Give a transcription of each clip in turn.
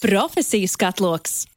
Profesiju skatloks!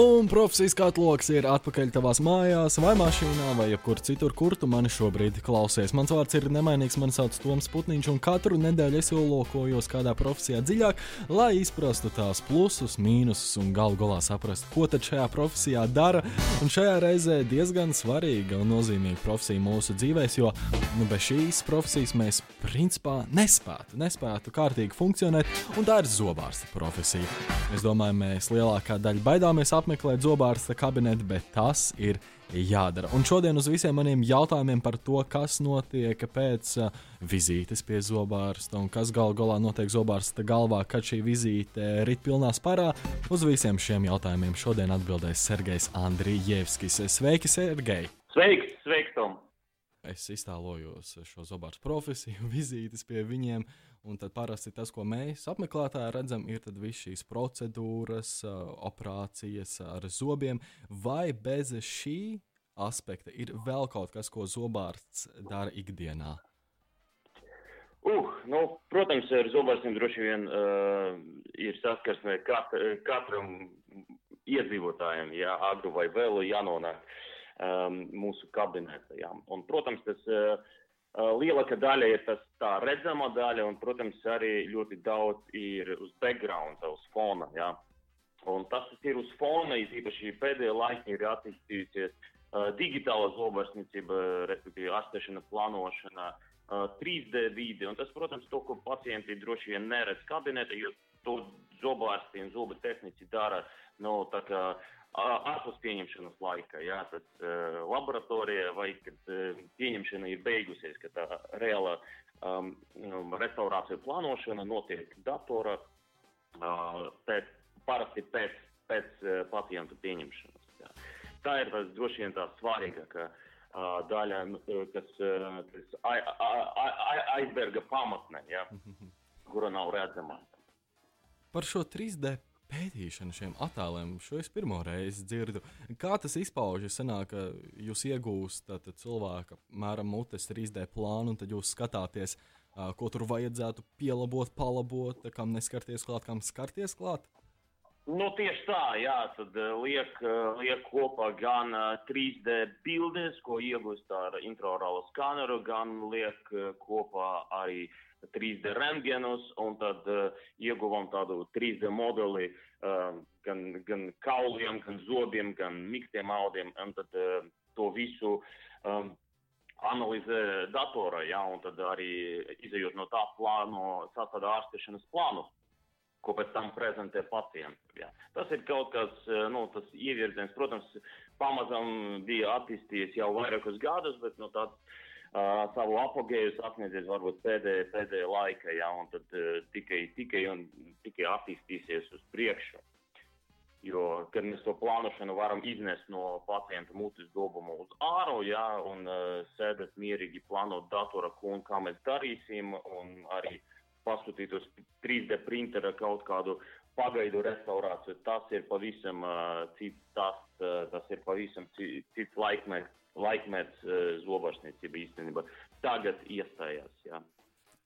Un profesijas katloks ir atpakaļ tavās mājās, vai mašīnā, vai jebkur citur, kur tu mani šobrīd klausies. Mans vārds ir nemainīgs, man sauc Toms Putniņš, un katru nedēļu es ielokojos kādā profesijā dziļāk, lai izprastu tās plusus, mīnusus un galu galā saprastu, ko tad šajā profesijā dara. Un šajā reizē diezgan svarīga un nozīmīga profesija mūsu dzīvēs, jo nu, bez šīs profesijas mēs principā nespētu, nespētu kārtīgi funkcionēt, un tā ir zobārsta profesija. Es domāju, mēs lielākā daļa baidāmies apmeklēt zobārsta kabinetu, bet tas ir jādara. Un šodien uz visiem maniem jautājumiem par to, kas notiek pēc uh, vizītes pie zobārsta un kas gal galā notiek zobārsta galvā, kad šī vizīte rit pilnā sparā, uz visiem šiem jautājumiem šodien atbildēs Sergejs Andrijevskis. Sveiki, Sergej! Sveiks, sveiks, Tom! Es iztēlojos šo zobārstu profesiju, vizītes pie viņiem. Un tad parasti tas, ko mēs apmeklētāji redzam, ir visas šīs procedūras, operācijas ar zobiem. Vai bez šī aspekta ir vēl kaut kas, ko zobārsts dara ikdienā? Uh, nu, protams, ar zobārstiem droši vien uh, ir saskarsme kat, katram iedzīvotājam, ja agru vai vēlu jānonāk um, mūsu kabinetā. Ja. Un, protams, tas uh, lielākā daļa ir tas tā redzama daļa, un, protams, arī ļoti daudz ir uz background, uz fona. Ja. Un tas, kas ir uz fona, īpaši pēdējā laikā ir attīstījusies uh, digitāla zobārstniecība, respektīvi astēšana, plānošana, uh, 3D vide. Un tas, protams, to, ko pacienti droši vien neredz kabinetā, jo to zobārsti un zobu tehnici dara nu, kā ārpus pieņemšanas laika, jā, tad uh, laboratorijā vai kad uh, pieņemšana ir beigusies, ka tā reāla um, restaurācija plānošana notiek datora uh, pēc, parasti pēc, pēc uh, pacientu pieņemšanas. Jā. Tā ir tas droši vien tā svarīgākā uh, daļa, kas, uh, kas aizberga pamatne, jā, kura nav redzama. Par šo 3D pētīšanu šiem attēliem. Šo es pirmo reizi dzirdu. Kā tas izpaužas? Sanāk, ka jūs iegūstat cilvēka mēram mutes 3D plānu, un tad jūs skatāties, ko tur vajadzētu pielabot, palabot, kam neskarties klāt, kam skarties klāt. Nu, tieši tā, jā, tad liek, liek kopā gan 3D bildes, ko iegūst ar intraorālo skaneru, gan liek kopā arī uh, 3D rentgenus, un tad uh, ieguvām tādu 3D modeli uh, gan, gan kauliem, gan zobiem, gan miktiem audiem, un tad uh, to visu um, analizē datorā, ja, un tad arī izējot no tā plāno, sastāda ārstēšanas plānu, ko pēc tam prezentē pacientam. Ja. Tas ir kaut kas, nu, tas ievirziens, protams, pamazām bija attīstījies jau vairākus gadus, bet nu, tāds uh, savu apogēju sasniedzies varbūt pēdējā, pēdējā laika, ja, un tad uh, tikai, tikai, un, tikai attīstīsies uz priekšu. Jo, kad mēs to plānošanu varam iznest no pacienta mutes dobumu uz āru, ja, un uh, sēdēt mierīgi plānot datora, ko un kā mēs darīsim, un arī pasūtīt uz 3D printera kaut kādu pagaidu restaurāciju, tas ir pavisam uh, cits tas, uh, tas ir pavisam cits laikmets, laikmets uh, zobārstniecība īstenībā tagad iestājās. Jā.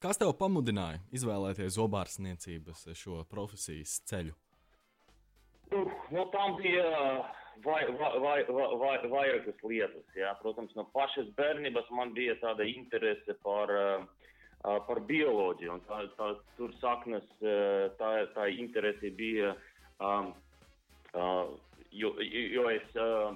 Kas tev pamudināja izvēlēties zobārstniecības šo profesijas ceļu? Uh, no tam bija vai, vai, vai, vai, vairākas lietas. Jā. Protams, no pašas bērnības man bija tāda interese par, uh, par bioloģiju. Tā, tā, tur saknes, tā, tā interese bija, um, uh, jo, jo es uh,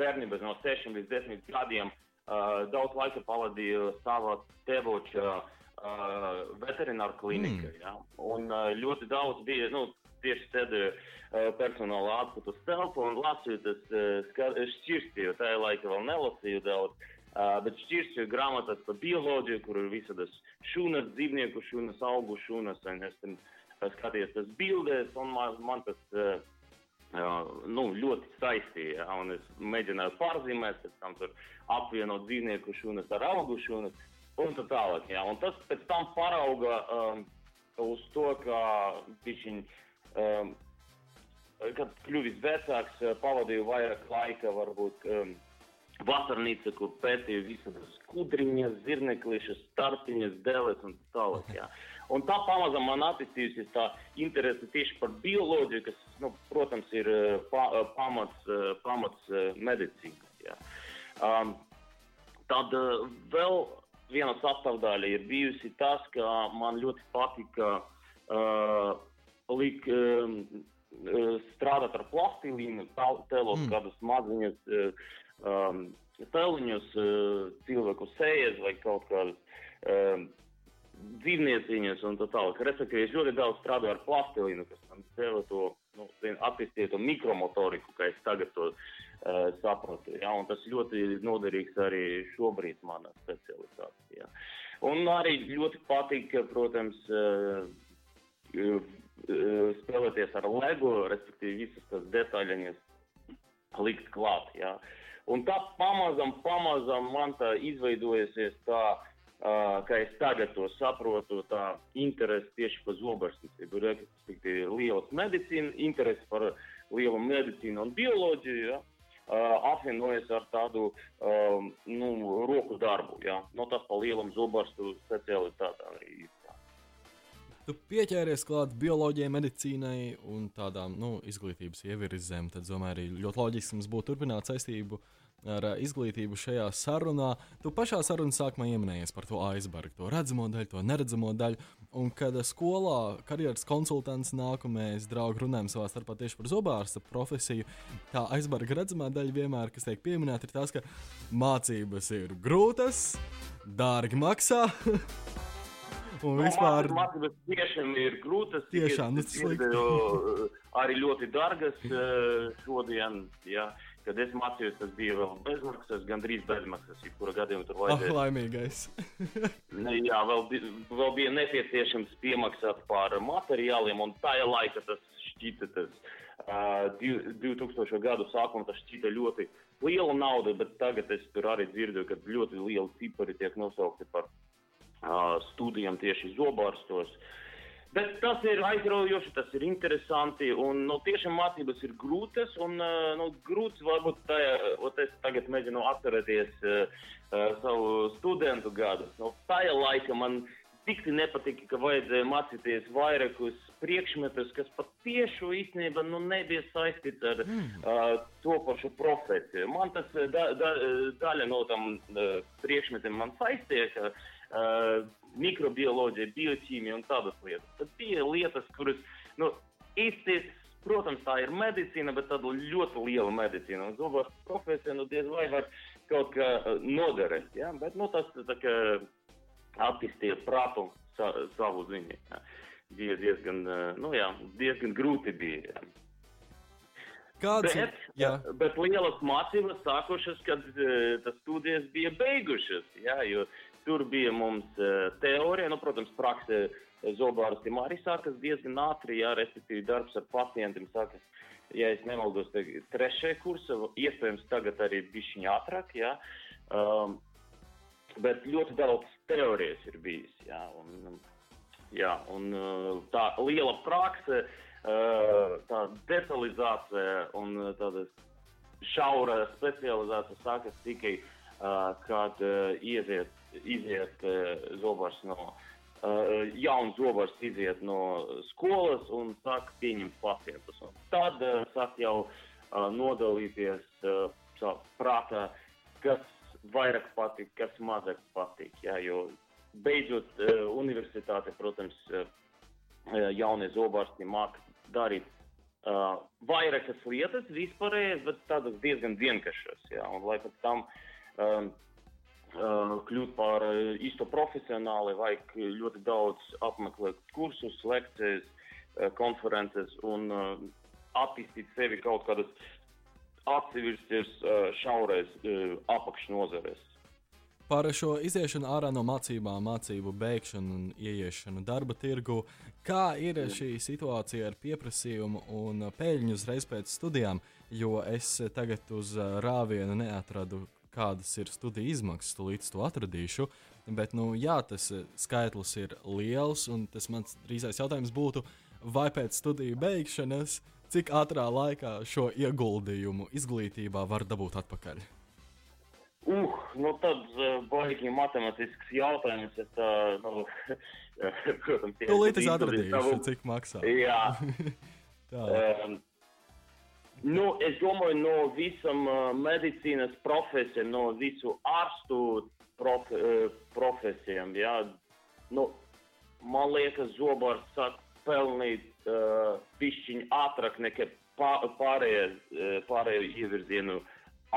bērnībā no 6 līdz 10 gadiem uh, daudz laika pavadīju savā tevoča uh, veterināru klinikā. Mm. Ja? Un uh, ļoti daudz bija, nu, tieši sēdēju uh, personāla atpūtas telpu un lasīju tas uh, šķirstīju. Tajā laikā vēl nelasīju daudz. Uh, bet šķirstīju grāmatas par bioloģiju, kur ir visādas šūnas, dzīvnieku šūnas, augu šūnas. Es tam skatījos tas bildēs, un man, man tas uh, nu, ļoti saistīja. Un es mēģināju pārzīmēt, pēc tam apvienot dzīvnieku šūnas ar augu šūnas un tā tālāk. Jā. Un tas pēc tam parauga um, uz to, ka pišiņ, um, kad kļuvis vecāks, pavadīju vairāk laika varbūt um, vasarnīca, kur pētīja visas kudriņas, zirneklišas, startiņas, deles un tā tālāk. Un tā pamazām man attīstījusies tā interese tieši par bioloģiju, kas, nu, protams, ir pa, pamats, pamats medicīnas. Jā. Um, tad vēl viena sastāvdaļa ir bijusi tas, ka man ļoti patika uh, lik, um, strādāt ar plastilīnu, tēlot mm. kādus maziņus uh, um, tēliņus, uh, cilvēku sejas vai kaut kādas. Um, dzīvnieciņas un tā tālāk. Respektīvi, es ļoti daudz strādāju ar plastilīnu, kas man deva to nu, attīstīto mikromotoriku, kā es tagad to uh, sapratu. Ja? Un tas ļoti noderīgs arī šobrīd manā specializācijā. Un arī ļoti patīk, protams, uh, uh, spēlēties ar LEGO, respektīvi visas tās detaļiņas likt klāt. Ja? Un tā pamazam, pamazam man tā izveidojusies tā kā es tagad to saprotu, tā interese tieši par zobarsnicību, respektīvi liels medicīna, interese par lielu medicīnu un bioloģiju, ja, uh, apvienojas ar tādu um, nu, roku darbu, ja, no tas pa lielam zobarstu specialitātām arī ir. Tu pieķēries klāt bioloģijai, medicīnai un tādām nu, izglītības ievirzēm. Tad, domāju, arī ļoti loģiski mums būtu turpināt saistību uh, ar eh, izglītību šajā sarunā. Tu pašā sarunas sākumā pieminējies par to aizbargu, to redzamo daļu, to neredzamo daļu. Un kad skolā karjeras konsultants nāk un mēs draugi runājam savā starpā tieši par zobārsta profesiju, tā aizbarga redzamā daļa vienmēr, kas tiek pieminēta, ir tas, ka mācības ir grūtas, dārgi maksā. Un no, vispār mācības tiešām ir grūtas. Tiešām tas ir arī ļoti dārgas eh, šodien. Jā. Kad es mācījos, tas bija vēl bezmaksas, gandrīz bezmaksas. Jebkurā gadījumā tur vajadzēja. Ah, laimīgais. ne, jā, vēl, vēl bija nepieciešams piemaksāt par materiāliem, un tajā laikā tas šķita, tas uh, 2000. gadu sākumā tas šķita ļoti liela nauda, bet tagad es tur arī dzirdu, ka ļoti lieli cipari tiek nosaukti par uh, studijām tieši zobārstos. Uh, Bet tas ir aizraujoši, tas ir interesanti. Un, nu, tiešām mācības ir grūtas. Un, nu, grūts varbūt tā, es tagad mēģinu atcerēties uh, savu studentu gadu. Nu, tajā laikā man tik nepatika, ka vajadzēja mācīties vairākus priekšmetus, kas patiešām īstenībā nu, nebija saistīts ar mm. uh, to pašu profesiju. Man tas da, da, daļa no tam uh, priekšmetiem man saistīja uh, mikrobioloģija, bioķīmija un tādas lietas. Tad bija lietas, kuras, nu, īsties, protams, tā ir medicīna, bet tāda ļoti liela medicīna. Un zobās profesija, nu, diez vai var kaut kā noderēt, ja? bet, nu, tas tā kā attīstīja prātu sa, savu ziņu. Ja? Bija diezgan, nu, jā, diezgan grūti bija. Ja? Kāds bet, ir? Bet lielas mācības sākušas, kad uh, tas studijas bija beigušas. Jā, Tur bija mums teorija, nu, protams, prakse zobārstiem arī sākas diezgan ātri, jā, respektīvi darbs ar pacientiem sākas, ja es nemaldos, trešajā kursā, iespējams tagad arī bišķiņā ātrāk, jā. Um, bet ļoti daudz teorijas ir bijis, jā, un, jā, un tā liela prakse, tā detalizācija un tāda šaura specializācija sākas tikai, kad iziet iziet uh, zobars no, uh, jauns zobars iziet no skolas un sāk pieņemt pacientus. Un tad uh, sāk jau uh, nodalīties uh, prātā, kas vairāk patīk, kas mazāk patīk. Jā, jo beidzot uh, universitāte, protams, uh, jaunie zobārsti māk darīt uh, vairākas lietas vispārējas, bet tādas diezgan vienkāršas. Un lai pēc tam um, kļūt par īsto profesionāli, vajag ļoti daudz apmeklēt kursus, lekcijas, konferences un attīstīt sevi kaut kādas atsevišķas šaurais apakšnozares. Par šo iziešanu ārā no mācībām, mācību beigšanu un ieiešanu darba tirgu, kā ir šī situācija ar pieprasījumu un peļņu uzreiz pēc studijām, jo es tagad uz rāvienu neatradu kādas ir studiju izmaksas, tūlīt to atradīšu. Bet, nu, jā, tas eh, skaitlis ir liels, un tas mans drīzais jautājums būtu, vai pēc studiju beigšanas, cik ātrā laikā šo ieguldījumu izglītībā var dabūt atpakaļ? Uh, nu tad uh, baigi matemātisks jautājums. Es, uh, nu, protams, es izdarīju atradīšu, savu- cik maksā. Jā. Tā. Um, nu, es domāju, no visam uh, medicīnas profesijām, no visu ārstu prof, uh, profesijām, jā, nu, man liekas, zobārs sāk pelnīt uh, pišķiņu ātrāk nekā pā, pārējie, uh, pārējo ievirzienu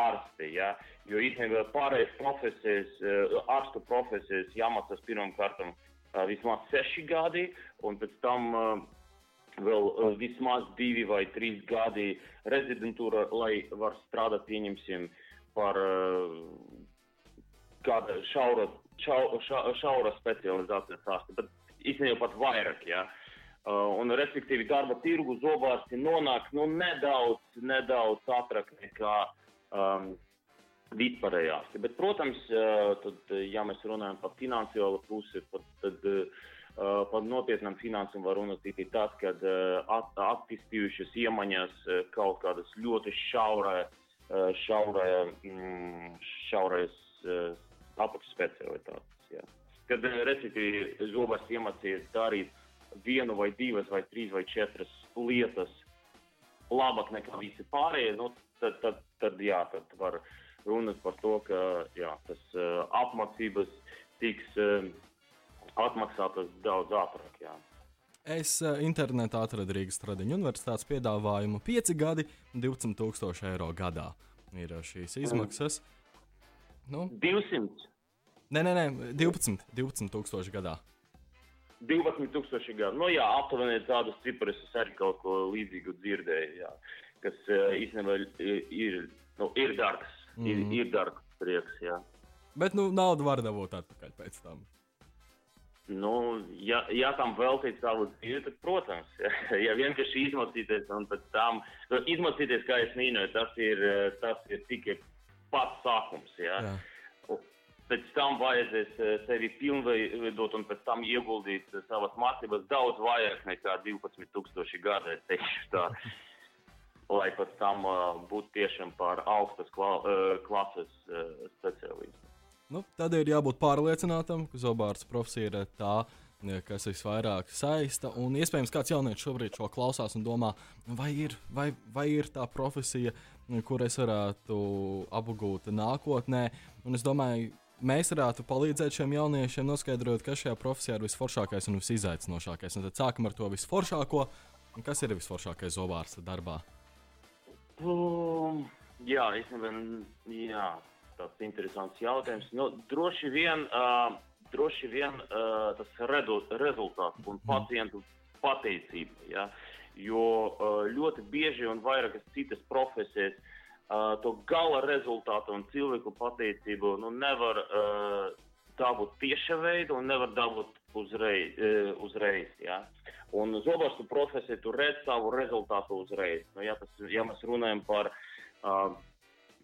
ārsti, jā. Jo īstenībā pārējais profesijas, uh, ārstu profesijas jāmācās pirmām kārtām uh, vismaz seši gadi, un pēc tam uh, vēl uh, vismaz divi vai trīs gadi rezidentūra, lai var strādāt, pieņemsim, par uh, kāda šaura, šau, šau, šaura specializācijas ārsta, bet īstenībā pat vairāk. Uh, un, respektīvi, darba tirgu zobārsti nonāk nu, nedaudz, nedaudz ātrāk nekā um, vispārējās. Bet, protams, uh, tad, uh, ja mēs runājam par finansiālo pusi, tad, uh, par nopietnām finansēm var runāt tikai tad, kad at, attīstījušas iemaņas kaut kādas ļoti šaurai, šaurai, mm, šaurais apakšspecialitātes. jā. Kad, respektīvi, zobārsts iemācījies darīt vienu vai divas vai trīs vai četras lietas labāk nekā visi pārējie, nu, tad, tad, tad, jā, tad var runāt par to, ka jā, tas uh, apmācības tiks uh, atmaksātas daudz ātrāk. Jā. Es uh, internetā atradu Rīgas Tradiņu universitātes piedāvājumu 5 gadi, 12,000 eiro gadā. Ir šīs izmaksas. Nu, 200, nē, nē, nē, 12, 12,000 gadā. 12,000 gadu. Nu, jā, aptuveni tādus ciprus es arī kaut ko līdzīgu dzirdēju, jā, kas uh, īstenībā ir, nu, ir dārgs. Mm -hmm. ir, ir dārgs prieks. Jā. Bet nu, naudu var dabūt atpakaļ pēc tam. Nu, ja, ja tam veltīt savu dzīvi, tad, protams, ja, ja vienkārši izmocīties un pēc tam nu, izmocīties, kā es mīnoju, tas ir, eh, tas ir tikai pats sākums. Ja. Jā. Pēc tam vajadzēs eh, sevi pilnveidot un pēc tam ieguldīt eh, savas mācības daudz vairāk nekā 12,000 gadu, es teikšu tā. Lai pēc tam uh, būtu tiešām par augstas kla uh, klases uh, speciālistu. Nu, tad ir jābūt pārliecinātam, ka zobārsta profesija ir tā, kas visvairāk saista. Un iespējams, kāds jaunietis šobrīd šo klausās un domā, vai ir, vai, vai ir tā profesija, kur es varētu apgūt nākotnē. Un es domāju, mēs varētu palīdzēt šiem jauniešiem noskaidrot, kas šajā profesijā ir visforšākais un visizaicinošākais. Un tad sākam ar to visforšāko. Un kas ir visforšākais zobārsta darbā? Um, jā, īstenībā, jā, tāds interesants jautājums. Nu, droši vien, uh, droši vien uh, tas redu, rezultāts un pacientu pateicība. Ja? Jo uh, ļoti bieži un vairākas citas profesijas uh, to gala rezultātu un cilvēku pateicību nu, nevar uh, dabūt tieša veidā un nevar dabūt uzreiz. Uh, uzreiz ja? Un zobārstu profesija tur redz savu rezultātu uzreiz. Nu, ja, tas, ja mēs runājam par uh,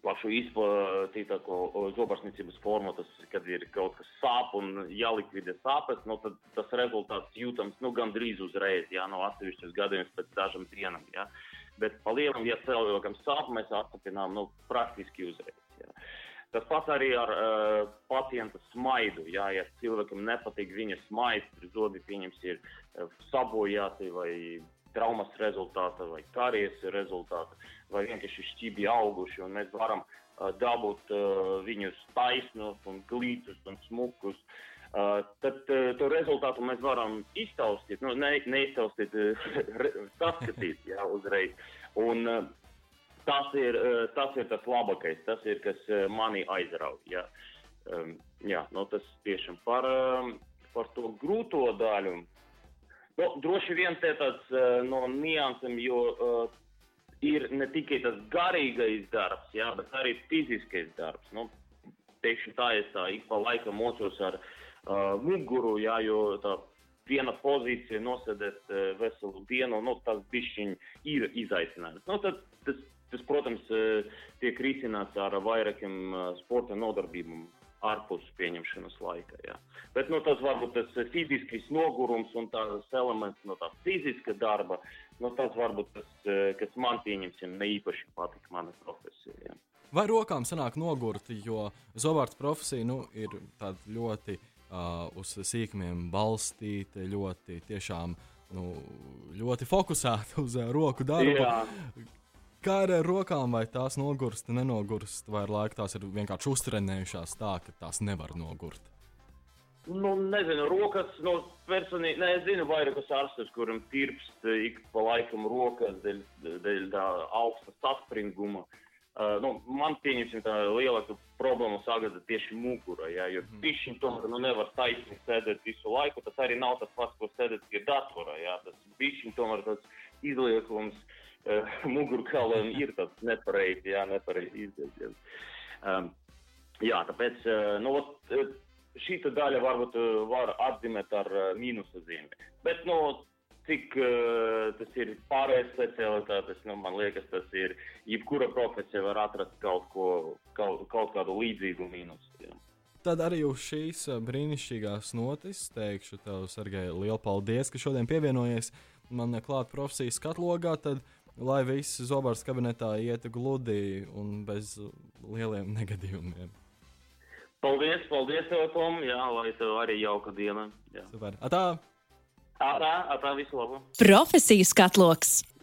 plašu izplatītāko zobārstniecības formu, tas, kad ir kaut kas sāp un jālikvidē sāpes, nu, tad tas rezultāts jūtams nu, gandrīz uzreiz, jā, no atsevišķas gadījums pēc dažām dienām. Jā. Bet palielam, ja cilvēkam sāp, mēs atstapinām nu, praktiski uzreiz. Jā. Tas pats arī ar uh, pacienta smaidu. Jā, ja cilvēkam nepatīk viņa smaids, zobi pieņems ir uh, sabojāti vai traumas rezultāta vai karjeras rezultāta, vai vienkārši šķibi auguši, mēs varam uh, dabūt uh, viņus taisnus un glītus un smukus. Uh, tad uh, to rezultātu mēs varam iztaustīt, nu, ne, neiztaustīt, uh, saskatīt jā, uzreiz. Un, uh, tas, ir, uh, tas ir tas labākais, tas ir, kas uh, mani aizrauja. Um, jā, nu, tas tiešām par, um, par to grūto daļu. Nu, droši vien te tāds uh, no niansēm, jo uh, ir ne tikai tas garīgais darbs, jā, bet arī fiziskais darbs. Nu, teikšu tā, es tā ik pa laikam mocos ar uh, muguru, jā, jo tā viena pozīcija nosēdēt uh, veselu dienu, nu, tas bišķiņ ir izaicinājums. Nu, tad, tas, tas, protams, uh, tiek risināts ar vairākiem uh, sporta nodarbībām ārpus pieņemšanas laika. Jā. Bet nu, tas varbūt tas fiziskais nogurums un tas elements no tā fiziska darba, nu, tas varbūt tas, kas man pieņemsim, ne īpaši patīk mana profesija. Jā. Vai rokām sanāk nogurt, jo zobārsta profesija nu, ir ļoti uh, uz sīkumiem balstīta, ļoti tiešām nu, ļoti fokusēta uz uh, roku darbu. Jā. Kā ar rokām, vai tās nogurst, nenogurst, vai ar laiku tās ir vienkārši uztrenējušās tā, ka tās nevar nogurt? Nu, nezinu, rokas no personīgi. Ne, es zinu, vairākus ārstus, kuriem tirpst ik pa laikam rokas dēļ, dēļ tā augsta saspringuma. Uh, nu, man pieņemsim tā lielāka problēma sagada tieši mugura, jā, jo mm. pišķiņ tomēr nu, nevar taisni sēdēt visu laiku, tas arī nav tas pats, ko sēdēt pie datora, jā, tas pišķiņ tomēr tas izliekums mugurkauliem ir tāds nepareizi, jā, nepareizi izdevies. Um, jā, tāpēc, uh, nu, ot, šī daļa varbūt eh, var atzīmēt ar eh, mīnusa zīmi. Bet, nu, cik uh, tas ir pārējais specialitātes, nu, man liekas, tas ir jebkura profesija var atrast kaut, ko, kaut, kaut kādu līdzīgu mīnusu. Jā. Tad arī uz šīs brīnišķīgās notis teikšu tev, Sergei, lielu paldies, ka šodien pievienojies man klāt profesijas skatlogā. Tad, lai viss zobārs kabinetā iet gludi un bez lieliem negadījumiem. Paldies, paldies tev, Tom. Jā, lai tev arī jauka diena. Jā. Super. Atā! Atā, atā, visu labu. Profesijas katloks.